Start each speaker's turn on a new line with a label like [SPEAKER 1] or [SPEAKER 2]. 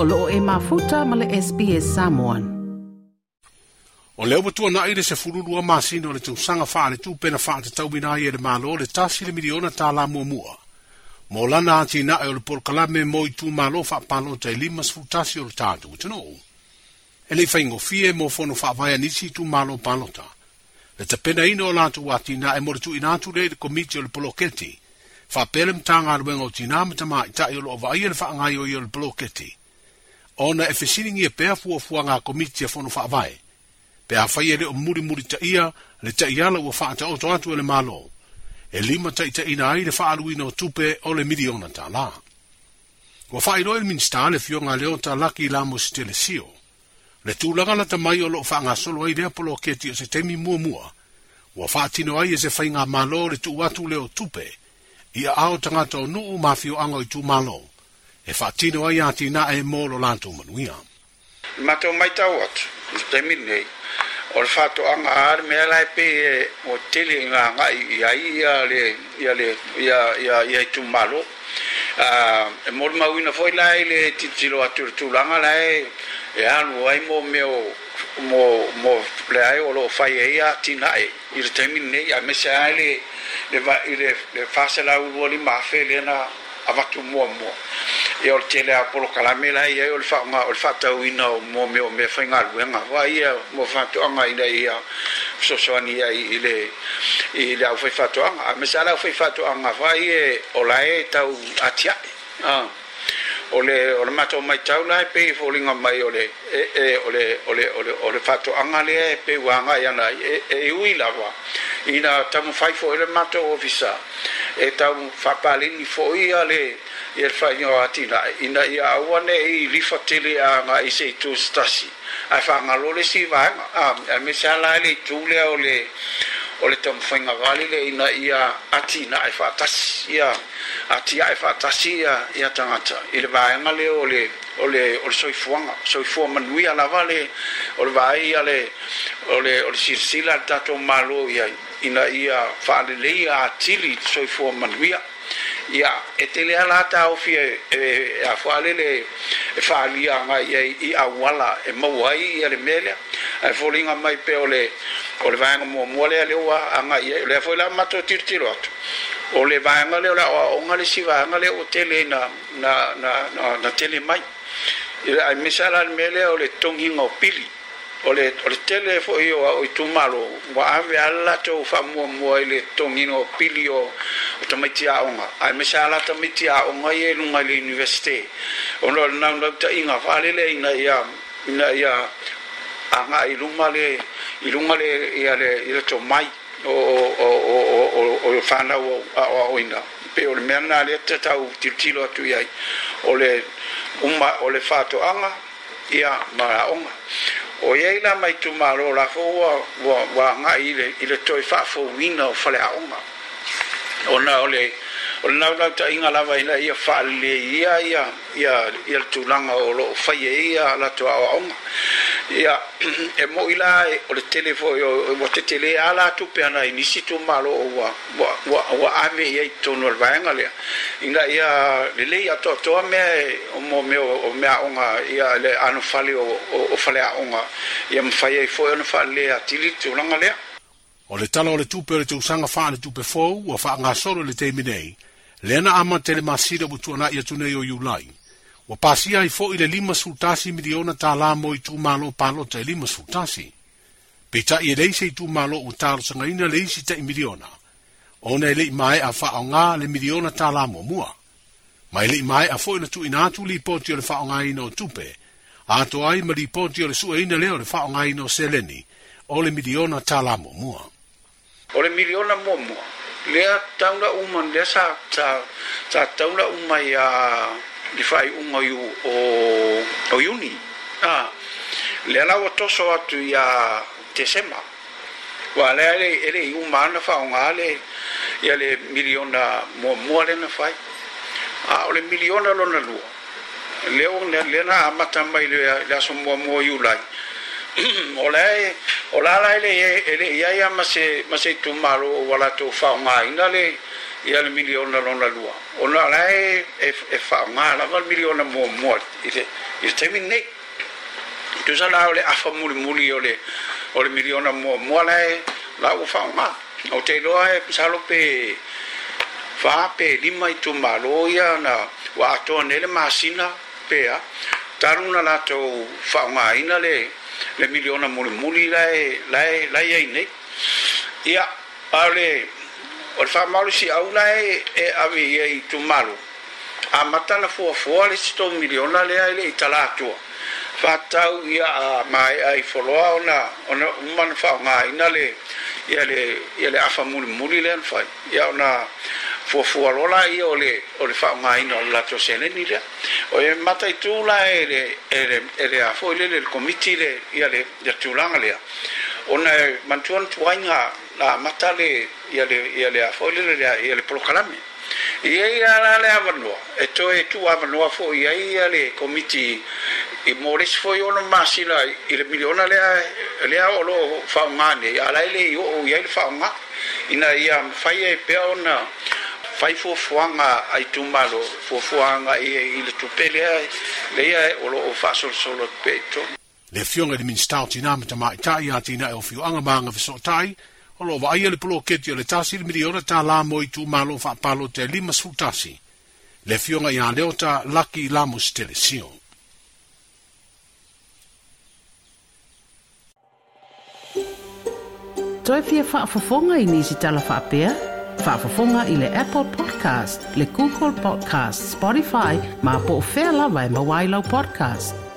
[SPEAKER 1] o loo e mafuta ma le SPS Samoan. O leo batua na ire se fururu a masina o le tūsanga whaare tū pena whaare te tau minai e le malo le tasi le miliona tā la mua mua. Mō lana a na e o le porkalame mo i tū malo wha palo te lima se tasi o le tātu te nō. E le whaingo fie mō whono wha vaya nisi tū malo palota. Le te pena ino o lātu ati na e moritu i nātu le le komiti o le poloketi. Wha pele mtanga aruenga o tina mta mā i tae o loo vaia e le wha ngai o i o le poloketi ona e fesilingi e pea fua fua ngā komiti e whanu whaavai. Pea whaia leo muri muri ta ia, le ta iala ua whaata o atu e le malo. E lima ta ita ina ai le whaalu ina o tupe o le miliona ta la. Ua whai roi minsta le fio ngā leo ta laki la mo si tele sio. Le tūlanga na ta mai o lo wha ngā solo ai lea polo keti o se temi mua mua. Ua whaatino ai e se whai ngā malo le tu watu leo tupe. Ia ao tangata o nuu o nuu mafio angoi tu malo e fatino ai ati na e molo lantou manuia. Ma tō mai tau atu, i te minei, o le whātu anga ar mea lai pe e o tele ngā ngā i a i a tu i a malo. E mōlo mawina fōi lai le titilo atu le tūlanga lai, e anu ai mo meo mo mo play o lo fai e ia tina e i te mine ia me ai le le va i le fasela u voli ma le na avatu mo mo e ol tele a polo kala me la ia ol fa nga ol fa ta wi no mo me me fa nga lu nga wa ia mo fa to nga ina ia so so ni ia ile ile au fa fa to nga me sa la fa fa to nga wa ia ola e ta u atia a ole ole mato mai tau lai pe folinga mai ole e e ole ole ole ole fato anga le pe wanga ya nai e e ui la wa ina tamu fai fo ele mato ofisa e tamu fa pali ni fo ia le e fai o ati la ina i aua ne i lifa tele a nga i se tu stasi a fa nga lole si va a a me sa la le tu le o le o le tom fai nga vali le ina i a ati na e fa tas ia ati a e fa tas ia ia tangata i le va nga le o le o le o le soifuanga soifua manui ala vale o le vai ia le o le o le sirsila tato malo ia ina ia fa le le ia atili soifua manui ia ia e tele ala ta o fi e, e a foale le e fa ali nga i e i a wala e mo wai i le mele e fo mai pe o le o le vanga mo mo le ale wa nga i le fo la mato tir tir ot o le vanga le la o nga le si vanga le o tele na na na na tele mai i a misala le mele o le tongi ngo pili ole ole telefo fo io o tu malo wa ave alla to fa mo mo ile tongino pilio o to mai tia onga ai me sa la to mai tia onga ye lu mai l'universite o no na no ta inga fa le le inga ya inga ya anga i lu male i lu male ya le i to mai o o o o o o fa na o o inga pe o me na le ta tau tilo tu ye ole umma ole fa to anga ya ma onga o ia i la maitumālo lafou ua ua ua agaʻi i le i le toe faafouina o faleaʻoga ona o le o inga naulau taʻiga lava ina ia faaleleia ia ia ia le tulaga o loo faia e ia latou aʻoaʻoga ia yeah e mo ila e o le telefoni e o e o te tele ala tu pe ana i e nisi tu malo o wa wa wa ame ye to no va nga le inga ia le le ia to to ame o mo me o me o ia
[SPEAKER 2] le
[SPEAKER 1] anu fale o fale a nga ia mo fai fo o fale a tili tu nga le
[SPEAKER 2] o le tala o le tupe pe o te usanga fa le tu pe fo o fa nga solo le te mi nei le na ama tele masira butuna ia tu nei o yulai Wa pasi ai fo ile lima sultasi miliona ta la mo i tu malo palo ta lima sultasi. Pe ta i reise i tu malo u ta lo sanga ina leisi ta i miliona. Ona ele i mai a fa'a ngā le miliona ta la mo mua. Ma ele i mai a fo ina tu ina atu li poti o le fa'a ngā ina o tupe. A to ai ma li poti o le sua ina leo le fa'a ngā ina o seleni. O le miliona ta la mo mua.
[SPEAKER 1] O le miliona mo mua. Lea tauna uman, lea sa, sa, sa tauna umai a... Uh... i faaiʻuga o, o iuni ah. le alau atoso atu iā tesema ua lea ele, ele iuma ana faaogā le ia le miliona muamua lena fai a o le miliona lona lua lena amata mai le, aso muamua iulai o lea e, o la la ele ele ia ia ma se ma se tumalo o latou faaogāina le e ia milione miliona la lua O ona lae e, fa male, e faaaogā lava le miliona muamua i le taimi nei tusa la o le afa mulimuli o le o le miliona muamua lae la ua faaaogā o te iloa e salo pe fā pe lima i tumālō ia na ua atoa nei le masina pea taluna latou faaaogāina le le miliona mulimuli lae lae lai ai nei ia a le o le faamalo si aula e e avi ia i tumalo a mata na fuafua le sitou miliona lea i le itala atua faatau ia a maea i foloa ona ona uma na faaogāina le ia le ia le afa mulimuli lea na fai ia ona fuafua lola ia o le o le faaogāina o le latou seneni o e mata itu la ele ele ele afo ile le komiti le ia le ia tulaga lea ona e mantua na tuaiga la ah, matale ia le ia le afo le le ia le prokalami ia ia la le avanua e to e tu avanua fo ia ia le komiti e moris fo i ono i le miliona le a le a olo faungane a la ele i o ia le faungane ina ia fai e pea ona fai fuafuaga ai tumalo fuafuaga ia i le tupe lea
[SPEAKER 2] leia
[SPEAKER 1] e o loo faasolosolo tupe itonu
[SPEAKER 2] le afioga e le minista o tinā ma tamaitaʻi iā tinaʻi o fioaga magafesootaʻi olo va ia le ploketi le tasi le miliona ta la mo i tu malo fa palo te lima sfu tasi. Le fionga ia leo ta laki la mo stele sio. Toi fia fa fofonga i nisi tala fa apea? Fa fofonga i le Apple Podcast, le Google Podcast, Spotify, ma po fela vai e ma wailau podcast.